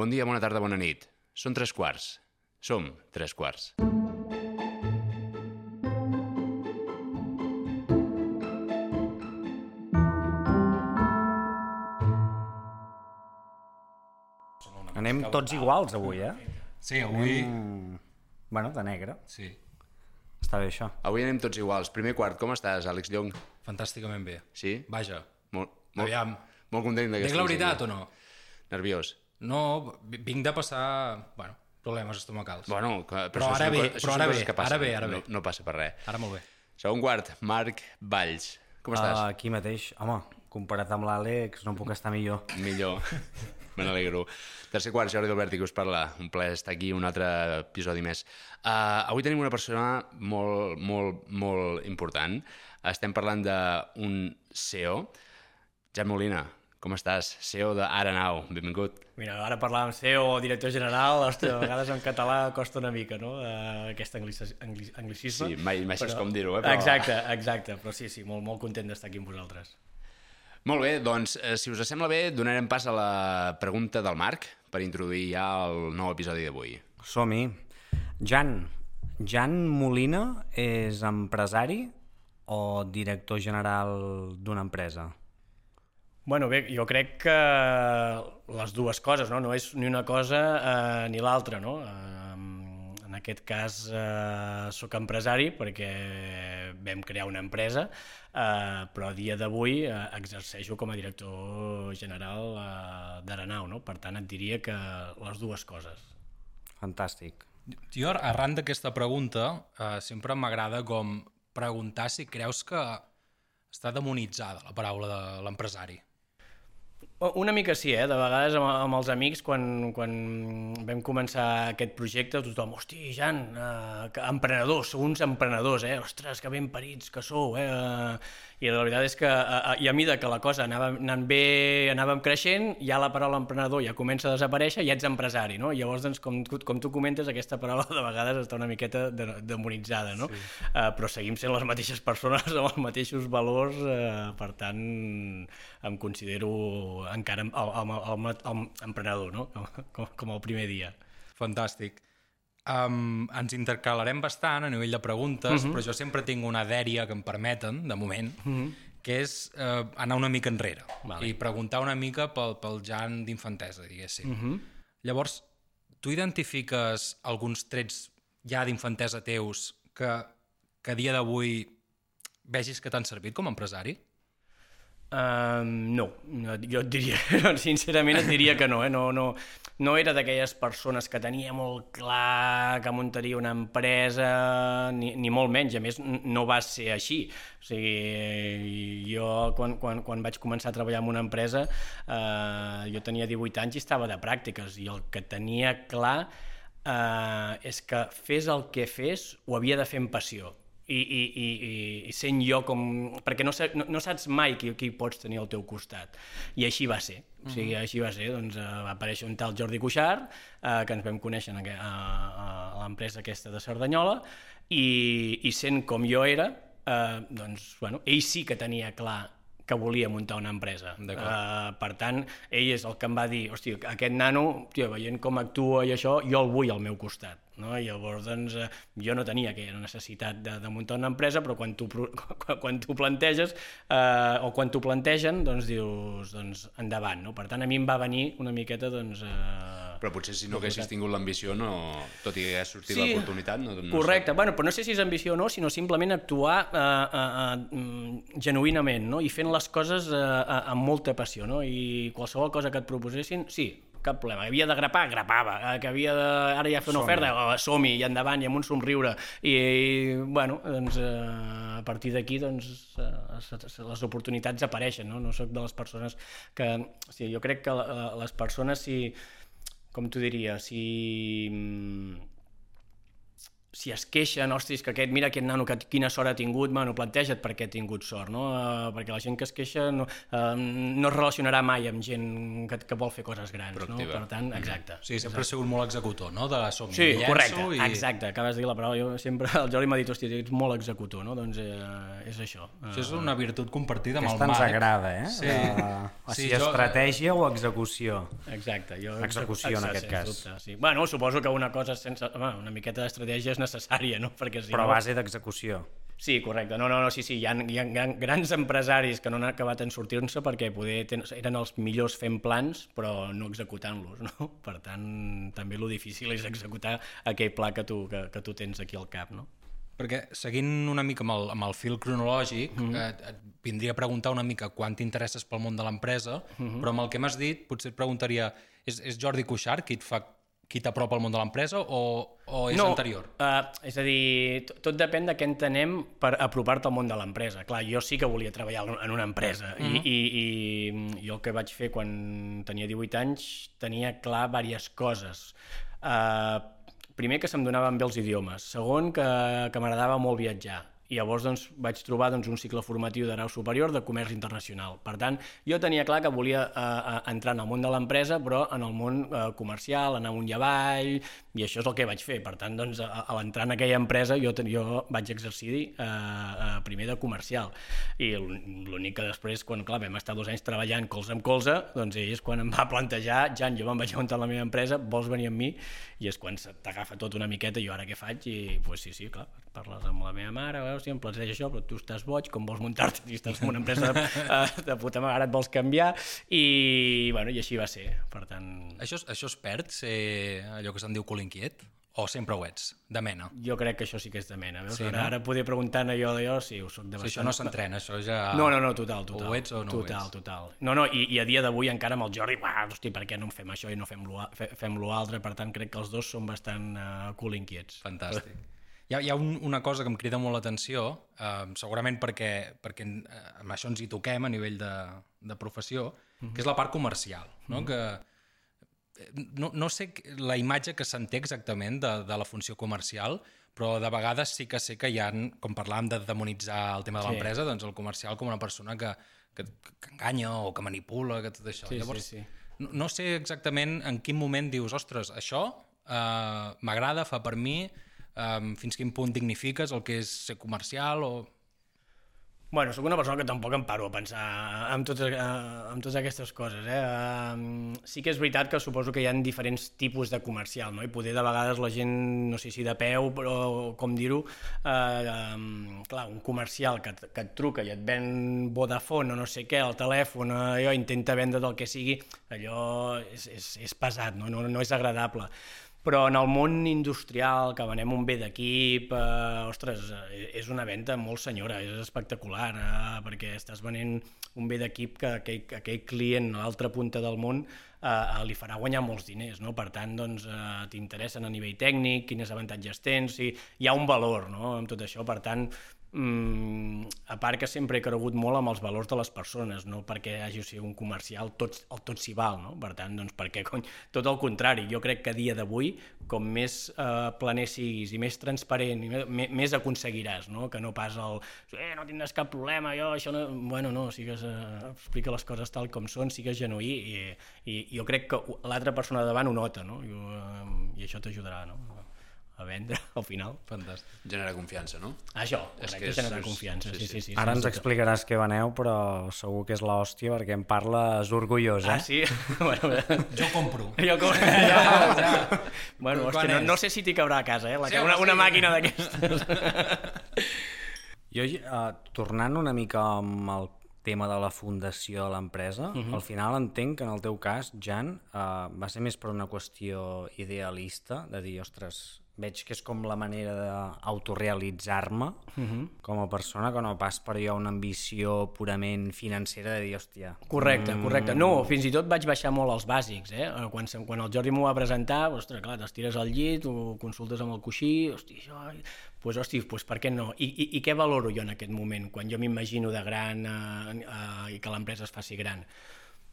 Bon dia, bona tarda, bona nit. Són tres quarts. Som tres quarts. Anem tots iguals avui, eh? Sí, avui... Mm, bueno, de negre. Sí, Està bé això. Avui anem tots iguals. Primer quart, com estàs, Àlex Llong? fantàsticament bé. Sí? Vaja, Molt, molt, aviam, molt content d'aquesta dic la veritat o no? Nerviós. No, vi- vinc de passar, bueno, problemes estomacals. Bueno, que, Però això ara bé, però ara bé, que passen. ara bé, ara bé. No, no passa per res. Ara molt bé. Segon quart, Marc Valls. Com estàs? Uh, aquí mateix. Home, comparat amb l'Àlex, no puc estar millor. Millor. Me n'alegro. Tercer quart, Jordi Alberti, que us parla. Un plaer estar aquí, un altre episodi més. Uh, avui tenim una persona molt, molt, molt important. Estem parlant d'un CEO. Jan Molina, com estàs? CEO de Ara Now, benvingut. Mira, ara parlàvem CEO o director general, ostres, a vegades en català costa una mica, no?, uh, aquest anglicis, angli, anglicisme. Sí, mai- mai saps com dir-ho, eh, però- Exacte, exacte, però sí, sí, molt, molt content d'estar aquí amb vosaltres. Molt bé, doncs, eh, si us sembla bé, donarem pas a la pregunta del Marc per introduir ja el nou episodi d'avui. Som-hi. Jan, Jan Molina és empresari o director general d'una empresa? Bueno, bé, jo crec que les dues coses, no? No és ni una cosa eh, ni l'altra, no? Eh, en aquest cas eh, sóc empresari perquè vam crear una empresa, eh, però a dia d'avui eh, exerceixo com a director general eh, d'Aranau, no? Per tant, et diria que les dues coses. Fantàstic. Jo, arran d'aquesta pregunta, eh, sempre m'agrada com preguntar si creus que està demonitzada la paraula de l'empresari. Una mica sí, eh? De vegades amb, amb els amics, quan, quan vam començar aquest projecte, tothom, hosti, Jan, eh, emprenedors, uns emprenedors, eh? Ostres, que ben parits que sou, eh? I la veritat és que, eh, i a mida que la cosa anava anant bé, anàvem creixent, ja la paraula emprenedor ja comença a desaparèixer i ja ets empresari, no? Llavors, doncs, com, com tu comentes, aquesta paraula de vegades està una miqueta de, demonitzada, no? Sí. Eh, però seguim sent les mateixes persones amb els mateixos valors, eh, per tant, em considero encara el, el, el, el, el emprenedor, no? Com, com el primer dia. Fantàstic. Um, ens intercalarem bastant a nivell de preguntes, uh -huh. però jo sempre tinc una dèria que em permeten, de moment, uh -huh. que és uh, anar una mica enrere Vale. i preguntar una mica pel, pel Jan d'infantesa, diguéssim. Uh -huh. Llavors, tu identifiques alguns trets ja d'infantesa teus que, que a dia d'avui vegis que t'han servit com a empresari? Um, no, jo et diria, sincerament et diria que no, eh? no, no, no era d'aquelles persones que tenia molt clar que muntaria una empresa, ni, ni molt menys, a més no va ser així. O sigui, jo quan, quan, quan vaig començar a treballar en una empresa, eh, jo tenia 18 anys i estava de pràctiques, i el que tenia clar eh, és que fes el que fes ho havia de fer amb passió i, i, i, i, sent jo com... perquè no, no, no saps mai qui, qui pots tenir al teu costat. I així va ser. O sigui, així va ser. Doncs, uh, va aparèixer un tal Jordi Cuixart, uh, que ens vam conèixer a, a, a l'empresa aquesta de Cerdanyola, i, i sent com jo era, uh, doncs, bueno, ell sí que tenia clar que volia muntar una empresa. Uh, per tant, ell és el que em va dir, hòstia, aquest nano, tio, veient com actua i això, jo el vull al meu costat. No? I llavors, doncs, eh, jo no tenia aquella necessitat de, de muntar una empresa, però quan tu, quan, tu planteges, eh, o quan t'ho plantegen, doncs dius, doncs, endavant, no? Per tant, a mi em va venir una miqueta, doncs... Eh, Però potser si no haguessis tingut l'ambició, no, tot i que hagués sortit Sí, l'oportunitat... No, no Correcte, bueno, però no sé si és ambició o no, sinó simplement actuar eh, eh, eh, mm, genuïnament, no? i fent les coses eh, eh, amb molta passió, no? i qualsevol cosa que et proposessin, sí, cap problema. Havia de grapar, grapava. Eh, Que havia de... Ara ja fer una oferta, oh, som-hi, i endavant, i amb un somriure. I, i bueno, doncs, eh, a partir d'aquí, doncs, eh, les- oportunitats apareixen, no? No sóc de les persones que... O sigui, jo crec que les persones, si... Com t'ho diria? Si mm, si es queixen, ostres, que aquest, mira aquest nano que quina sort ha tingut, bueno, planteja't per què ha tingut sort, no? Uh, perquè la gent que es queixa no, uh, no es relacionarà mai amb gent que, que vol fer coses grans, Proactiva. no? Per tant, exacte. Sí, sempre has sigut molt executor, no? De som Sí, llenço correcte, i... exacte, acabes de dir la paraula, jo sempre, el Jordi m'ha dit, hòstia, ets molt executor, no? Doncs eh, és això. Això és una virtut compartida amb Aquesta el ens Marc. agrada, eh? Sí. Uh, o Sí, sigui, jo- estratègia o execució. Exacte. Jo, Execució, en Exacte, aquest sens cas. Dubte, sí. Bueno, suposo que una cosa sense... Home, una miqueta d'estratègia és necessària, no? Perquè si Però a no... base d'execució. Sí, correcte. No, no, no, sí, sí. Hi ha, hi ha gran, grans empresaris que no han acabat en sortir-se perquè poder ten... eren els millors fent plans, però no executant-los, no? Per tant, també lo difícil és executar aquell pla que tu, que, que tu tens aquí al cap, no? Perquè seguint una mica amb el, amb el fil cronològic, mm -hmm. et, et vindria a preguntar una mica quan t'interesses pel món de l'empresa, mm -hmm. però amb el que m'has dit potser et preguntaria, és, és Jordi Cuixart qui et fa qui t'apropa al món de l'empresa o, o és no, anterior? Uh, és a dir, tot, depèn de què entenem per apropar-te al món de l'empresa. Clar, jo sí que volia treballar en una empresa mm -hmm. i, i, i jo el que vaig fer quan tenia 18 anys tenia clar diverses coses. Uh, primer, que se'm donaven bé els idiomes. Segon, que, que m'agradava molt viatjar. I llavors doncs, vaig trobar doncs, un cicle formatiu de grau superior de comerç internacional. Per tant, jo tenia clar que volia eh, eh, entrar en el món de l'empresa, però en el món eh, comercial, anar amunt i avall, i això és el que vaig fer. Per tant, doncs, a, a l'entrar en aquella empresa jo, jo vaig exercir eh, eh, primer de comercial. I l'ú- l'únic que després, quan clar, vam estar dos anys treballant colze amb colze, doncs és quan em va plantejar, Jan, jo me'n vaig muntar la meva empresa, vols venir amb mi? I és quan t'agafa tot una miqueta, jo ara què faig? I pues, sí, sí, clar, parles amb la meva mare, veus, si em planteja això, però tu estàs boig, com vols muntar-te? Si estàs en una empresa de, eh, de puta mare, ara et vols canviar? I, bueno, i així va ser, per tant... Això, això es perd, ser allò que se'n diu cul inquiet? O sempre ho ets, de mena? Jo crec que això sí que és de mena, veus? Sí, ara, no? ara poder preguntar allò d'allò, sí, ho soc de O sigui, bastant... això no s'entrena, això ja... No, no, no, total, total. O ho ets o no ho total, ets. Total, No, no, i, i a dia d'avui encara amb el Jordi, uah, hosti, per què no en fem això i no fem lo, fe, fem lo altre? Per tant, crec que els dos són bastant uh, cul inquiets. Fantàstic. Hi ha, hi ha un, una cosa que em crida molt l'atenció, eh, segurament perquè, perquè eh, amb això ens hi toquem a nivell de, de professió, que és la part comercial, no? que eh, no, no sé la imatge que se'n té exactament de, de la funció comercial, però de vegades sí que sé que hi ha, com parlàvem de demonitzar el tema de Sí. l'empresa, doncs el comercial com una persona que, que, que enganya o que manipula, que tot això. Sí, sí, Llavors, sí. No, no sé exactament en quin moment dius, ostres, això eh, m'agrada, fa per mi, eh, fins quin punt dignifiques el que és ser comercial o... Bueno, sóc una persona que tampoc em paro a pensar en totes, eh, en totes aquestes coses. Eh? Eh, sí que és veritat que suposo que hi ha diferents tipus de comercial, no? i poder de vegades la gent, no sé si de peu, però com dir-ho, eh, eh, clar, un comercial que, que et truca i et ven Vodafone o no sé què, el telèfon, eh, allò, intenta vendre del que sigui, allò és, és, és pesat, no? No, no és agradable però en el món industrial, que venem un bé d'equip, eh, ostres, eh, és una venda molt senyora, és espectacular, eh, perquè estàs venent un bé d'equip que aquell, que aquell client a l'altra punta del món eh, li farà guanyar molts diners, no? Per tant, doncs, eh, t'interessen a nivell tècnic, quines avantatges tens, i hi ha un valor, no?, amb tot això, per tant, mm, a part que sempre he cregut molt amb els valors de les persones, no perquè hagi sigut un comercial, tot, el tot s'hi val, no? Per tant, doncs, perquè, cony, tot el contrari, jo crec que a dia d'avui, com més eh, planer siguis i més transparent, i més, més aconseguiràs, no? Que no pas el, eh, no tindràs cap problema, jo, això no... Bueno, no, sigues, eh, explica les coses tal com són, sigues genuí, i, i jo crec que l'altra persona davant ho nota, no? I, eh, i això t'ajudarà, no? A vendre, al final. Fantàstic. Genera confiança, no? Això, És és que que és- generar és- confiança, sí, sí, sí. sí, Ara sí, ens sí, explicaràs què veneu, però segur que és l'hòstia perquè em parles orgullós, eh? Ah, sí? bueno, Jo compro. jo com... ja, ja. Bueno, Quan hòstia, no, no sé si t'hi cabrà a casa, eh? La, Sí, una, una sí. màquina d'aquestes. Jo, uh, tornant una mica amb el tema de la fundació de l'empresa, uh -huh. al final entenc que en el teu cas, Jan, uh, va ser més per una qüestió idealista, de dir, ostres, veig que és com la manera d'autorealitzar-me uh -huh. com a persona, que no pas per jo una ambició purament financera de dir, hòstia, Correcte, correcte. No, fins i tot vaig baixar molt als bàsics, eh? Quan, se- quan el Jordi m'ho va presentar, ostres, clar, t'estires al llit, ho consultes amb el coixí, hosti, això... Pues, hosti, pues, per què no? I, i, I què valoro jo en aquest moment, quan jo m'imagino de gran eh, eh, i que l'empresa es faci gran?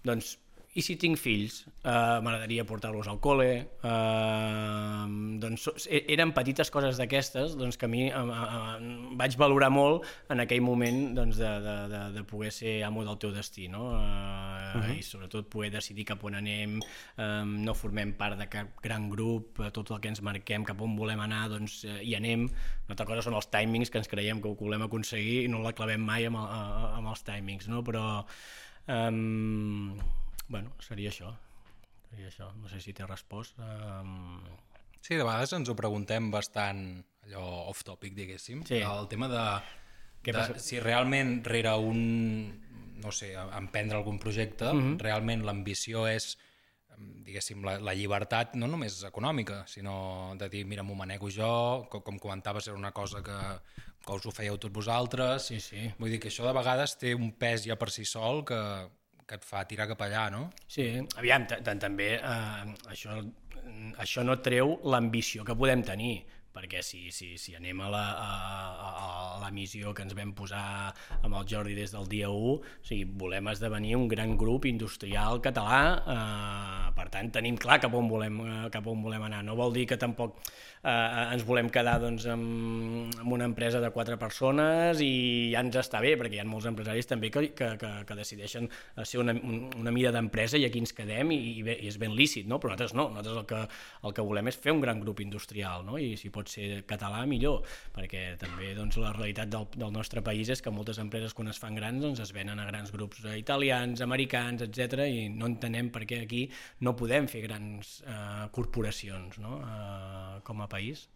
Doncs i si tinc fills, eh, m'agradaria portar-los al col·le, eh, doncs e- eren petites coses d'aquestes doncs, que a mi eh, eh, vaig valorar molt en aquell moment doncs, de, de, de, de poder ser amo del teu destí, no? Eh, uh -huh. i sobretot poder decidir cap on anem, eh, no formem part de cap gran grup, eh, tot el que ens marquem, cap on volem anar, doncs eh, hi anem. Una altra cosa són els timings, que ens creiem que ho volem aconseguir i no la clavem mai amb, el, a- amb els timings, no? però Um, bueno, seria això. Seria això. No sé si t'he respost. Um, Sí, de vegades ens ho preguntem bastant allò off-topic, diguéssim. Sí. El tema de, Què de passa? si realment rere un, no sé, emprendre algun projecte, mm. -hmm. realment l'ambició és diguéssim, la, la llibertat no només econòmica, sinó de dir, mira, m'ho manego jo, com, com comentaves, era una cosa que, que us ho fèieu tots vosaltres. Sí, sí. Vull dir que això de vegades té un pes ja per si sol que, que et fa tirar cap allà, no? Sí, aviam, també eh, això, això no treu l'ambició que podem tenir, perquè si, si, si anem a la, a, a, la missió que ens vam posar amb el Jordi des del dia 1, o sigui, volem esdevenir un gran grup industrial català, eh, per tant, tenim clar cap on volem, eh, cap on volem anar. No vol dir que tampoc eh, ens volem quedar doncs, amb, amb una empresa de quatre persones i ja ens està bé, perquè hi ha molts empresaris també que, que, que, que decideixen ser una, un- una mida d'empresa i aquí ens quedem i, i, bé, és ben lícit, no? però nosaltres no, nosaltres el que, el que volem és fer un gran grup industrial no? i si pot ser català millor, perquè també doncs, la realitat del, del nostre país és que moltes empreses quan es fan grans doncs, es venen a grans grups italians, americans, etc i no entenem per què aquí no podem fer grans eh, corporacions no? eh, com a país.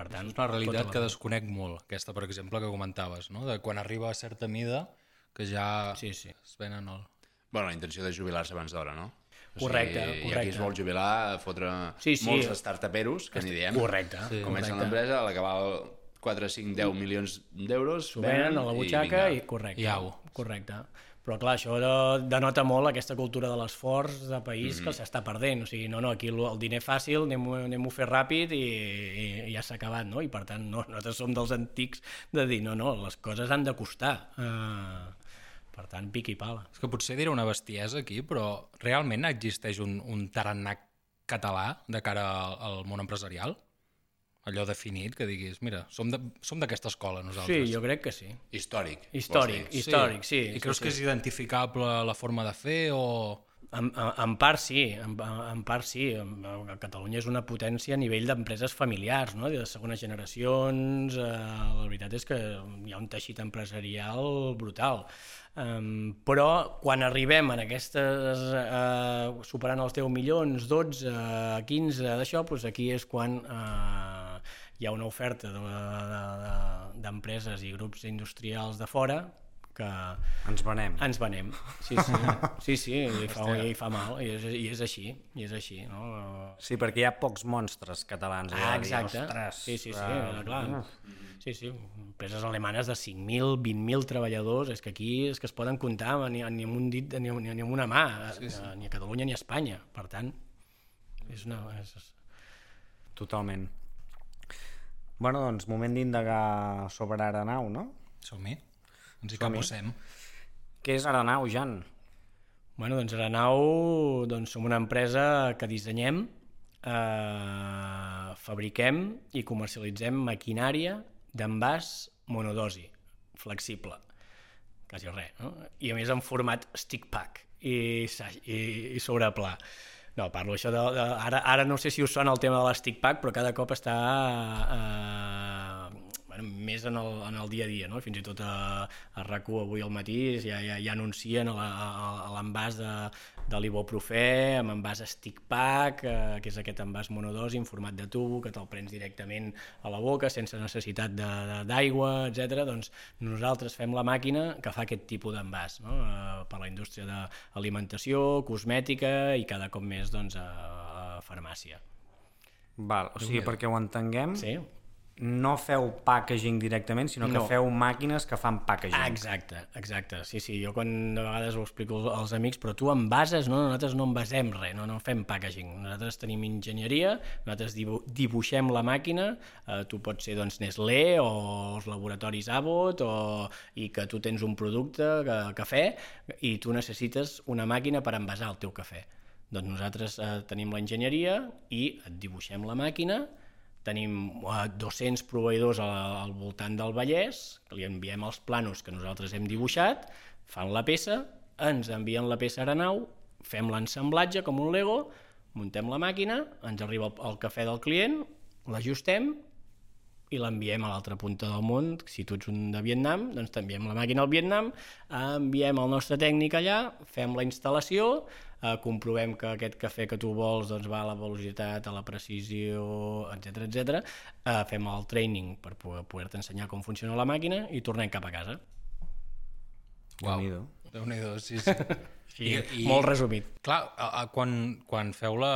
Per tant, És una realitat que desconec molt, aquesta, per exemple, que comentaves, no? de quan arriba a certa mida que ja Sí, sí. es venen el... Bueno, la intenció de jubilar-se abans d'hora, no? O Correcte, I aquí correcte. es vol jubilar, fotre Sí, sí. molts startuperos, que n'hi diem. Correcte, sí, Comencen correcte. l'empresa, a l'acabar 4, 5, 10 milions d'euros, S'ho venen a la butxaca i, vinga. correcte. I au. Correcte. Però clar, això de, denota molt aquesta cultura de l'esforç de país Mhm. que s'està perdent. O sigui, no, no, aquí el, diner fàcil, anem-ho anem fer ràpid i, i, i ja s'ha acabat, no? I per tant, no, nosaltres som dels antics de dir, no, no, les coses han de costar. Uh, per tant, pic i pala. És que potser diré una bestiesa aquí, però realment existeix un, un tarannà català de cara al, al món empresarial? Allò definit, que diguis, mira, som de- som d'aquesta escola Sí, nosaltres. jo crec que sí. Històric. Històric, històric, sí. I creus sí, que és identificable la forma de fer o... En, en, part sí, en, en part sí. En Catalunya és una potència a nivell d'empreses familiars, no? de segones generacions. Eh, la veritat és que hi ha un teixit empresarial brutal. Um, però quan arribem en aquestes, eh, superant els 10 milions, 12, 15 d'això, doncs aquí és quan eh, hi ha una oferta d'empreses de, de, i grups industrials de fora que, Ens venem. ens venem, sí, sí, sí, sí i, fa, i fa mal, i és, i és així, i és així, no? Sí, perquè hi ha pocs monstres catalans. Ah, exacte, Ostres, sí, sí, sí, eh, clar, sí, sí, empreses alemanes de 5.000, 20.000 treballadors, és que aquí és que es poden comptar ni, ni amb un dit, ni, ni, ni amb una mà, sí, sí. ni a Catalunya ni a Espanya, per tant, és una... És, Totalment. Bueno, doncs, moment d'indagar sobre Aranau, no? Som-hi? Ens hi capossem. Què és Aranau, Jan? Bueno, doncs Aranau doncs, som una empresa que dissenyem, eh, fabriquem i comercialitzem maquinària d'envàs monodosi, flexible, quasi res, no? I a més en format stick pack i, i, i sobre pla. No, parlo això de, de... Ara, ara no sé si us sona el tema de l'stick pack, però cada cop està eh, més en el, en el dia a dia, no? Fins i tot a, a RAC1 avui al matí ja, ja, ja anuncien l'envàs de, de l'ibuprofè amb envàs stick pack, eh, que és aquest envàs monodosi en format de tubo, que te'l prens directament a la boca sense necessitat d'aigua, etc. Doncs nosaltres fem la màquina que fa aquest tipus d'envàs no? eh, per a la indústria d'alimentació, cosmètica i cada cop més doncs, a, a farmàcia. Val, o sigui, perquè ho entenguem, Sí? No feu packaging directament, sinó que No. feu màquines que fan packaging. Exacte, exacte. Sí, sí, jo quan de vegades ho explico als amics, però tu envases, no? Nosaltres no envasem res, no, no fem packaging. Nosaltres tenim enginyeria, nosaltres dibu dibuixem la màquina, eh, tu pots ser doncs, Nestlé o els laboratoris Abbott, o, i que tu tens un producte, que, cafè, i tu necessites una màquina per envasar el teu cafè. Doncs nosaltres eh, tenim l'enginyeria i et dibuixem la màquina, tenim eh, 200 proveïdors al, al voltant del Vallès, que li enviem els planos que nosaltres hem dibuixat, fan la peça, ens envien la peça a Arenau, fem l'ensamblatge com un Lego, muntem la màquina, ens arriba el, el cafè del client, l'ajustem i l'enviem a l'altra punta del món. Si tu ets un de Vietnam, doncs t'enviem la màquina al Vietnam, enviem el nostre tècnic allà, fem la instal·lació, eh, comprovem que aquest cafè que tu vols doncs, va a la velocitat, a la precisió, etc etc. Eh, fem el training per poder- poder-te ensenyar com funciona la màquina i tornem cap a casa. Déu-n'hi-do. Déu-n'hi-do, sí, sí. I, I... Molt resumit. Clar, a, a, quan, quan feu la,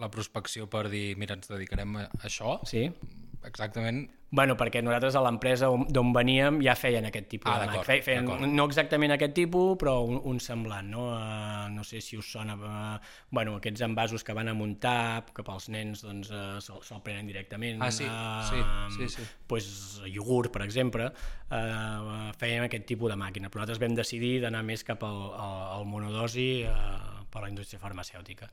la prospecció per dir, mira, ens dedicarem a això, Sí. Exactament Bueno, perquè nosaltres a l'empresa on- d'on veníem ja feien aquest tipus Ah, de màquina. Feien, no exactament aquest tipus, però un, un semblant, no? Uh, no sé si us sona... Uh, bueno, aquests envasos que van a muntar, que pels nens doncs, uh, se'l se prenen directament. Ah, sí, eh, sí, sí, sí. Pues, iogurt, per exemple, uh, feien aquest tipus de màquina. Però nosaltres vam decidir d'anar més cap al, al, al monodosi uh, per la indústria farmacèutica.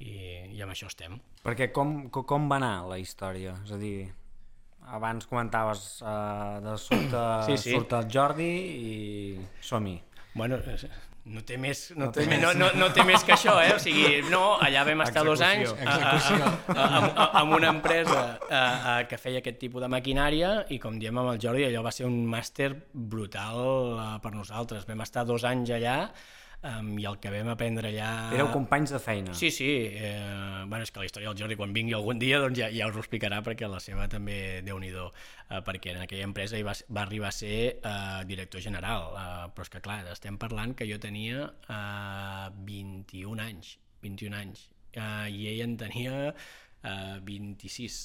I, i amb això estem. Perquè com, co- com va anar la història? És a dir, abans comentaves uh, de sobte Sí, sí. surt el Jordi i som-hi. Bueno, eh, no té més, no, té, més, no, no, no té més que això, eh? O sigui, no, allà vam estar dos anys a, a, a, a, a, amb una empresa a, a, que feia aquest tipus de maquinària i, com diem amb el Jordi, allò va ser un màster brutal uh, per nosaltres. Vam estar dos anys allà um, i el que vam aprendre allà... Éreu companys de feina. Sí, sí. Eh, bueno, és que la història del Jordi, quan vingui algun dia, doncs ja, ja us ho explicarà, perquè la seva també, déu nhi eh, perquè en aquella empresa hi va, va arribar a ser eh, director general. Eh, però és que, clar, estem parlant que jo tenia eh, 21 anys, 21 anys, eh, i ell en tenia eh, 26.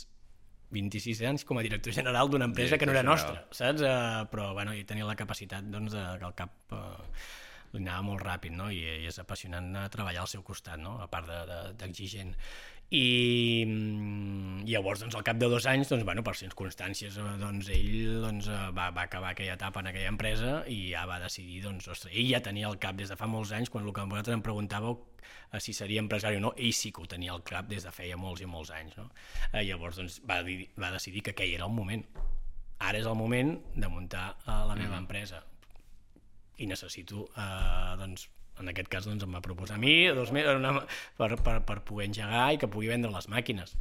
26 anys com a director general d'una empresa que no era Director nostra, saps? Eh, però, bueno, ell tenia la capacitat, doncs, de, que el cap... Eh, li anava molt ràpid, no? I, i és apassionant anar a treballar al seu costat, no? A part d'exigent. De, d'exigent. I, mm, i llavors, doncs, al cap de dos anys, doncs, bueno, per circumstàncies, eh, doncs, ell doncs, eh, va, va acabar aquella etapa en aquella empresa i ja va decidir, doncs, ostres, ell ja tenia el cap des de fa molts anys, quan el que vosaltres em preguntàveu eh, si seria empresari o no, ell sí que ho tenia al cap des de feia molts i molts anys, no? Eh, llavors, doncs, va, dir, va decidir que aquell era el moment. Ara és el moment de muntar eh, la meva empresa i necessito, eh, doncs, en aquest cas doncs, em va proposar a mi dos mesos una, per, per, per poder engegar i que pugui vendre les màquines.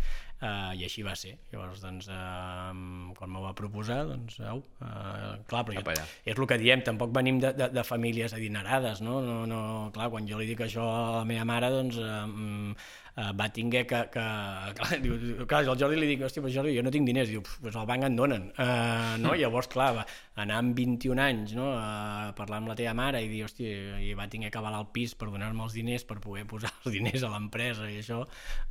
Uh, I així va ser. Llavors, doncs, uh, quan m'ho va proposar, doncs, au, uh, clar, però jo, és el que diem, tampoc venim de, de, de famílies adinerades, no? no? no? Clar, quan jo li dic això a la meva mare, doncs, uh, uh, va tinguer que... que clar, diu, clar, al Jordi li dic, hòstia, però Jordi, jo no tinc diners. Diu, pues al banc en donen. Uh, no? Llavors, clar, va anar amb 21 anys, no? a parlar amb la teva mare i dir, hòstia, i va tinguer que avalar el pis per donar-me els diners, per poder posar els diners a l'empresa i això,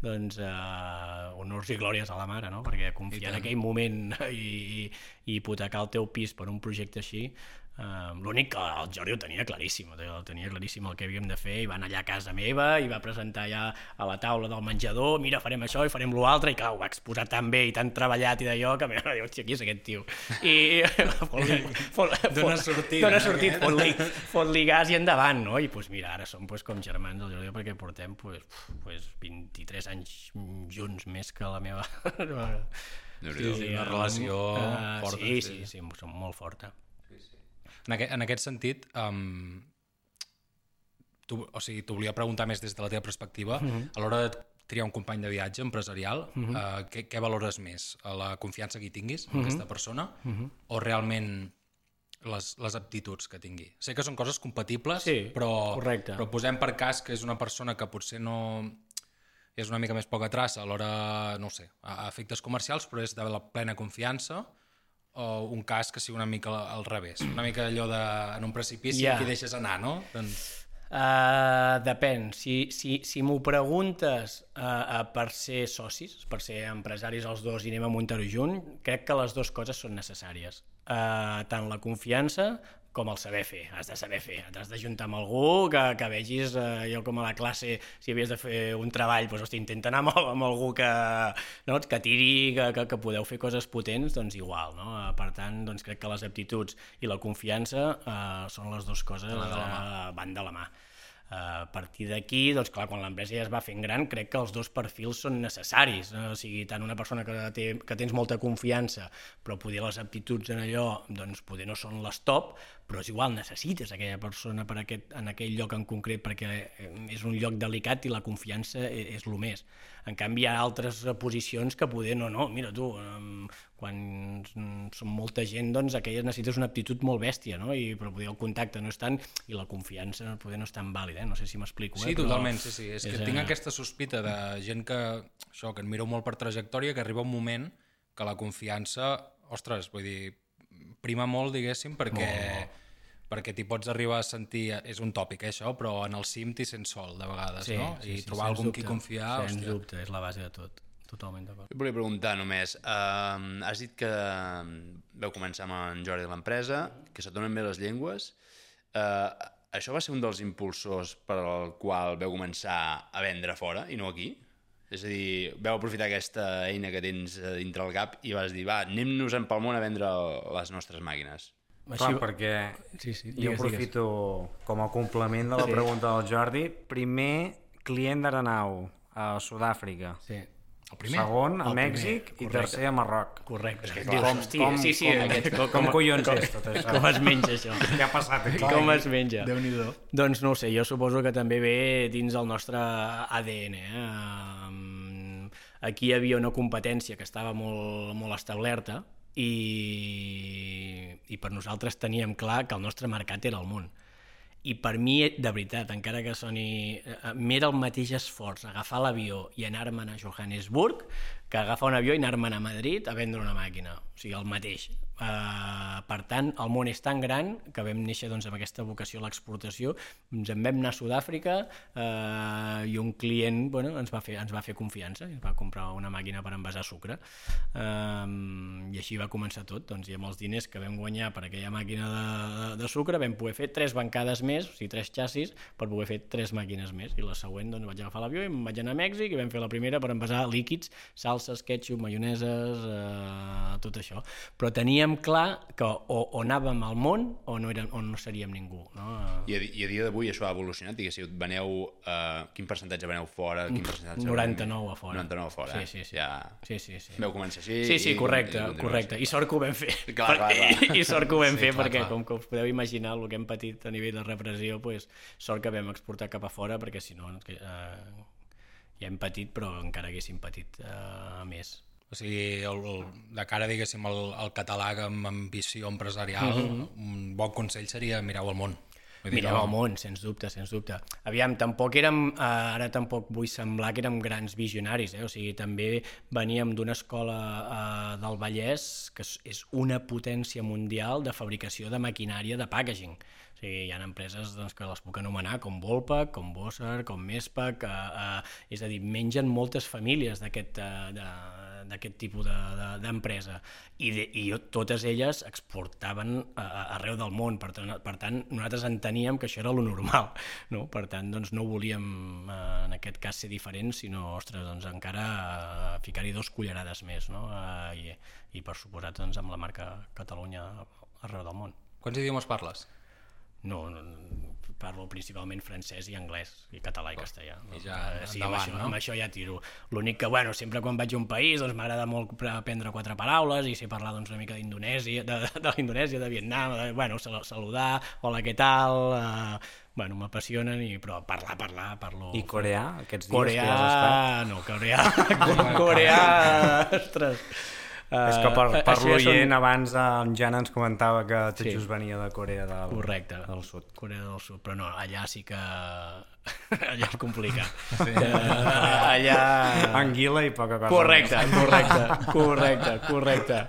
doncs, uh, honors i glòries a la mare, no? Perquè confiar en aquell moment i, i, i hipotecar el teu pis per un projecte així, Uh, L'únic que el Jordi ho tenia claríssim, el tenia claríssim el que havíem de fer, i va anar allà a casa meva i va presentar allà a la taula del menjador, mira, farem això i farem l'altre, i clar, ho va exposar tan bé i tan treballat i d'allò que mira, diu, qui és aquest tio? I fot-li... Fot, Dona fot- sortida, Dona eh, sortit, aquest? fot-li fot gas i endavant, no? I pues, mira, ara som pues, com germans del Jordi perquè portem pues, pues, 23 anys junts més que la meva... Déu-n'hi-do. Sí, una relació Uh, forta, Sí, sí. sí, sí, som molt forta. En aquest, en aquest sentit, um, tu, o sigui, t'ho volia preguntar més des de la teva perspectiva. Uh -huh. A l'hora de triar un company de viatge empresarial, uh -huh. uh, què, què valores més? La confiança que hi tinguis en uh -huh. aquesta persona uh -huh. o realment les, les aptituds que tingui? Sé que són coses compatibles, Sí, però, correcte. però posem per cas que és una persona que potser no és una mica més poca traça a l'hora, no sé, a a efectes comercials, però és de la plena confiança o un cas que sigui una mica al revés, una mica allò de en un precipici yeah. que deixes anar, no? Doncs, Uh, depèn. Si, si, si m'ho preguntes uh, uh, per ser socis, per ser empresaris els dos i anem a muntar-ho junt, crec que les dues coses són necessàries. Uh, tant la confiança com el saber fer, has de saber fer, t'has d'ajuntar amb algú que, que vegis, eh, jo com a la classe, si havies de fer un treball, doncs, hosti, intenta anar amb, amb algú que, no, que tiri, que, que, que podeu fer coses potents, doncs igual, no? Eh, per tant, doncs crec que les aptituds i la confiança eh, són les dues coses que eh, van de la mà. Uh, a partir d'aquí, doncs clar, quan l'empresa ja es va fent gran, crec que els dos perfils són necessaris. Eh? O sigui, tant una persona que, té, que tens molta confiança, però poder les aptituds en allò, doncs poder no són les top, però és igual, necessites aquella persona per aquest, en aquell lloc en concret perquè eh, és un lloc delicat i la confiança és, és el més. En canvi, hi ha altres posicions que poder no, no, mira tu, quan som molta gent, doncs aquelles necessites una aptitud molt bèstia, no? I, però poder el contacte no és tant i la confiança poder no és tan vàlida, eh? no sé si m'explico. Sí, eh? totalment, sí, sí. És, és que tinc a... aquesta sospita de gent que, això, que admiro molt per trajectòria, que arriba un moment que la confiança, ostres, vull dir, prima molt, diguéssim, perquè... Oh perquè t'hi pots arribar a sentir, és un tòpic eh, això, però en el cim t'hi sents sol de vegades, sí, no? Sí, I sí, trobar algú en qui confiar... Sens hòstia. dubte, és la base de tot. Totalment d'acord. Jo volia preguntar només, uh, has dit que veu començar amb en Jordi de l'empresa, que se donen bé les llengües. Uh, això va ser un dels impulsors per al qual veu començar a vendre fora i no aquí? És a dir, veu aprofitar aquesta eina que tens eh, dintre el cap i vas dir, va, anem-nos-en pel món a vendre les nostres màquines. Clar, perquè Sí, sí, jo digues, aprofito com a complement de la Sí. pregunta del Jordi. Primer client d'Arenau, a Sud-àfrica. Sí. El primer? Segon, a El primer, Mèxic, i tercer, a Marroc. Correcte. que, Dius, com- hòstia, com- sí, sí, com- aquest, com- com collons és tot això? Com es menja això? Què ha passat aquí? Com es menja? déu nhi Doncs no ho sé, jo suposo que també ve dins del nostre ADN. Eh? Aquí hi havia una competència que estava molt, molt establerta i, i per nosaltres teníem clar que el nostre mercat era el món. I per mi, de veritat, encara que soni... eh, M'era el mateix esforç agafar l'avió i anar-me'n a Johannesburg que agafar un avió i anar-me'n a Madrid a vendre una màquina. O sigui, el mateix. Uh, per tant, el món és tan gran que vam néixer doncs, amb aquesta vocació a l'exportació. Ens en vam anar a Sud-àfrica uh, i un client bueno, ens, va fer, ens va fer confiança i ens va comprar una màquina per envasar sucre. Um, I així va començar tot. Doncs, I amb els diners que vam guanyar per aquella màquina de, de, de sucre vam poder fer tres bancades més, o sigui, tres xassis, per poder fer tres màquines més. I la següent doncs, vaig agafar l'avió i em vaig anar a Mèxic i vam fer la primera per envasar líquids, salses, ketchup, maioneses, eh, tot això. Però teníem clar que o, o anàvem al món o no, érem, o no seríem ningú. No? I a, i a dia d'avui això ha evolucionat, diguéssiu, veneu, uh, quin percentatge veneu fora, quin percentatge... 99 a fora. 99 a fora, Sí, eh? sí, sí. Ja... Sí, sí, sí. Veu començar així... Sí, sí, i- correcte, i correcte. I sort que ho vam fer. Clar, clar, clar. I sort que ho vam Sí, fer clar, perquè, clar. com que us podeu imaginar, el que hem patit a nivell de repressió, pues, sort que vam exportar cap a fora, perquè si no, eh, ja hem patit, però encara haguéssim patit eh, més. O sigui, el, el, de cara, diguéssim, al, al català amb ambició empresarial, mm -hmm. un bon consell seria mireu el món. No- el món, sens dubte, sens dubte. Aviam, tampoc érem, eh, ara tampoc vull semblar que érem grans visionaris, eh? o sigui, també veníem d'una escola eh, del Vallès que és una potència mundial de fabricació de maquinària de packaging. Sigui, hi ha empreses doncs, que les puc anomenar com Volpac, com Bosser, com Mespac, eh, eh, és a dir, mengen moltes famílies d'aquest eh, d'aquest tipus de- de- d'empresa de, I, de, i totes elles exportaven a, a- arreu del món per tant, per tant nosaltres enteníem que això era lo normal no? per tant doncs, no volíem eh, en aquest cas ser diferents sinó ostres, doncs, encara eh, ficar-hi dos cullerades més no? eh, i, i per suposat doncs, amb la marca Catalunya arreu del món Quants idiomes parles? No, no, parlo principalment francès i anglès, i català i castellà. No? I ja Eh, sí, amb, endavant, això, no? amb això ja tiro. L'únic que, bueno, sempre quan vaig a un país doncs m'agrada molt pre- aprendre quatre paraules i sé parlar doncs, una mica d'Indonèsia, de, de, de l'Indonèsia, de Vietnam, de, bueno, sal- saludar, hola, què tal, eh, bueno, m'apassionen, i, però parlar, parlar, parlo... I coreà, aquests dies Coreà, que has estat? no, coreà, coreà, ostres. És que per, per ja són- l'oient abans en Jan ens comentava que tot Sí. just venia de Corea del, Correcte. del Sud. Corea del Sud, però no, allà sí que... allà és complicat. Sí. Uh, allà... Anguila i poca cosa. Correcte, correcte, correcte, correcte.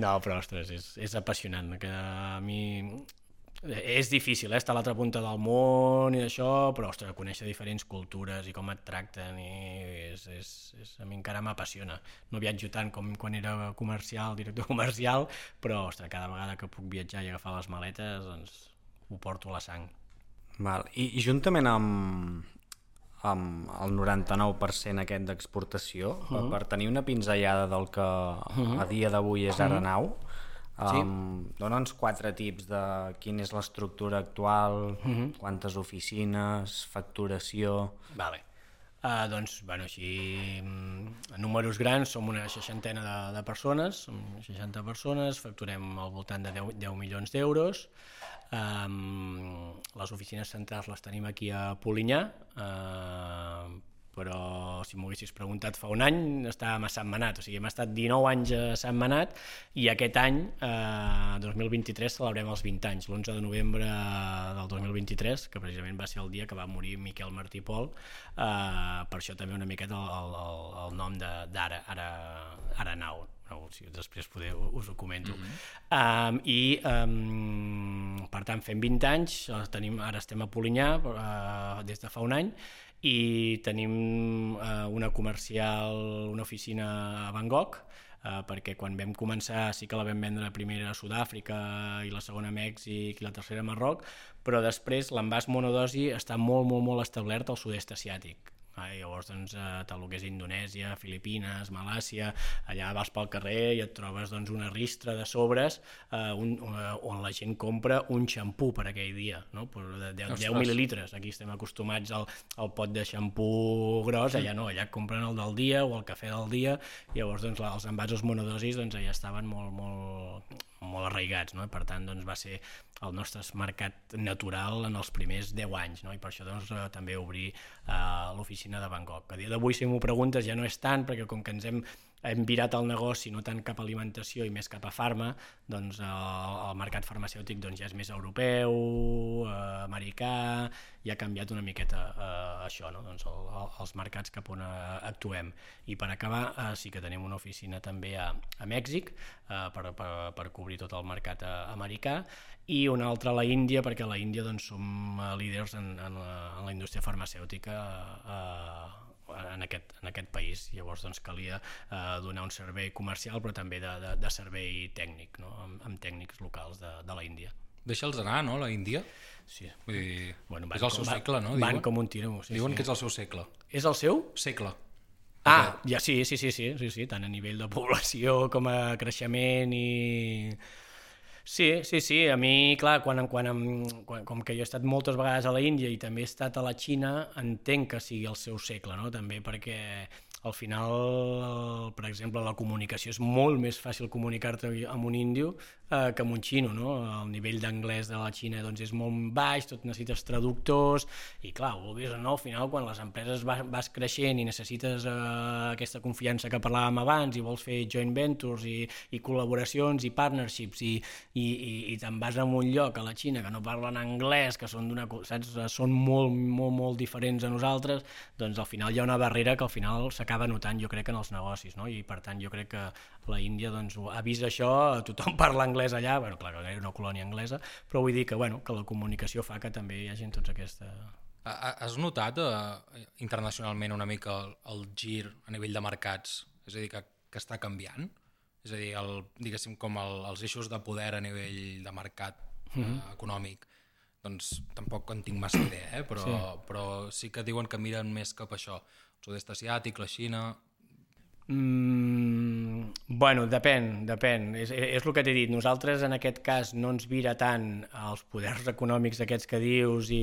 No, però, ostres, és, és apassionant. Que a mi és difícil, eh, estar a l'altra punta del món i això, però, ostres, conèixer diferents cultures i com et tracten i és, és, és, a mi encara m'apassiona. No viatjo tant com quan era comercial, director comercial, però, ostres, cada vegada que puc viatjar i agafar les maletes, doncs ho porto a la sang. Val. I, I juntament amb, amb el 99% aquest d'exportació, uh -huh. per tenir una pinzellada del que uh -huh. a dia d'avui és Aranau, uh -huh Sí. Um, Dóna'ns quatre tips de quina és l'estructura actual, uh -huh. quantes oficines, facturació... Vale. Uh, doncs, bueno, així, en números grans, som una seixantena de, de persones, som 60 persones, facturem al voltant de 10, 10 milions d'euros, um, les oficines centrals les tenim aquí a Polinyà, uh, però si m'ho haguessis preguntat fa un any estàvem a Sant Manat, o sigui, hem estat 19 anys a Sant Manat i aquest any, eh, 2023, celebrem els 20 anys, l'11 de novembre del 2023, que precisament va ser el dia que va morir Miquel Martí Pol, eh, per això també una miqueta el, el, el nom d'ara, ara, ara nau, no, si després poder, us ho comento. Mm -hmm. um, I, um, per tant, fem 20 anys, tenim, ara estem a Polinyà uh, des de fa un any, i tenim eh, una comercial, una oficina a Bangkok, eh, perquè quan vam començar sí que la vam vendre la primera a Sud-àfrica i la segona a Mèxic i la tercera a Marroc, però després l'envàs monodosi està molt, molt, molt establert al sud-est asiàtic. Ah, llavors, doncs, eh, tot el que és Indonèsia, Filipines, Malàcia, allà vas pel carrer i et trobes doncs, una ristra de sobres eh, un, uh, on la gent compra un xampú per aquell dia, no? per de 10, 10 mil·lilitres. Aquí estem acostumats al, al pot de xampú gros, allà no, allà compren el del dia o el cafè del dia, llavors doncs, els envasos monodosis doncs, allà estaven molt, molt, molt arraigats, no? per tant doncs, va ser el nostre mercat natural en els primers 10 anys, no? i per això doncs, eh, també obrir eh, l'oficina de Bangkok. A dia d'avui, si m'ho preguntes, ja no és tant, perquè com que ens hem hem virat el negoci no tant cap a alimentació i més cap a farma, doncs el, el mercat farmacèutic doncs, ja és més europeu, eh, americà, i ha canviat una miqueta eh, això, no? doncs el, el, els mercats cap on eh, actuem. I per acabar, eh, sí que tenim una oficina també a, a Mèxic eh, per, per, per cobrir tot el mercat eh, americà i una altra a la Índia, perquè a la Índia doncs, som eh, líders en, en, la, en la indústria farmacèutica eh, en aquest, en aquest país. Llavors doncs, calia eh, donar un servei comercial però també de, de, de servei tècnic, no? amb, amb tècnics locals de, de la Índia. Deixa'ls anar, no, la Índia? Sí. Vull dir, bueno, és el seu com, segle, no? Van com un tiro. Sí, Diuen sí. que és el seu segle. És el seu? Segle. Ah, ja sí, sí, sí, sí, sí, sí, tant a nivell de població com a creixement i Sí, sí, sí. A mi, clar, quan, quan, quan, com que jo he estat moltes vegades a la Índia i també he estat a la Xina, entenc que sigui el seu segle, no? També perquè al final, per exemple, la comunicació és molt més fàcil comunicar-te amb un índio eh, que amb un xino, no? El nivell d'anglès de la Xina doncs, és molt baix, tot necessites traductors, i clar, vulguis o no, al final, quan les empreses vas, vas creixent i necessites eh, aquesta confiança que parlàvem abans i vols fer joint ventures i, i col·laboracions i partnerships i, i, i, i te'n vas a un lloc a la Xina que no parlen anglès, que són, saps, són molt, molt, molt diferents a nosaltres, doncs al final hi ha una barrera que al final s'acaba notant, jo crec, en els negocis, no? i per tant jo crec que la Índia doncs, ha vist això, tothom parla anglès allà, bueno, clar que era una colònia anglesa, però vull dir que, bueno, que la comunicació fa que també hi hagi tots aquesta... Has notat eh, internacionalment una mica el, el gir a nivell de mercats? És a dir, que, que està canviant? És a dir, el, diguéssim, com el, els eixos de poder a nivell de mercat mm -hmm. eh, econòmic doncs tampoc en tinc massa idea, eh? però, sí. però sí que diuen que miren més cap a això sud-est asiàtic, la Xina... Mm, bueno, depèn, depèn. És, és el que t'he dit. Nosaltres, en aquest cas, no ens vira tant els poders econòmics aquests que dius i,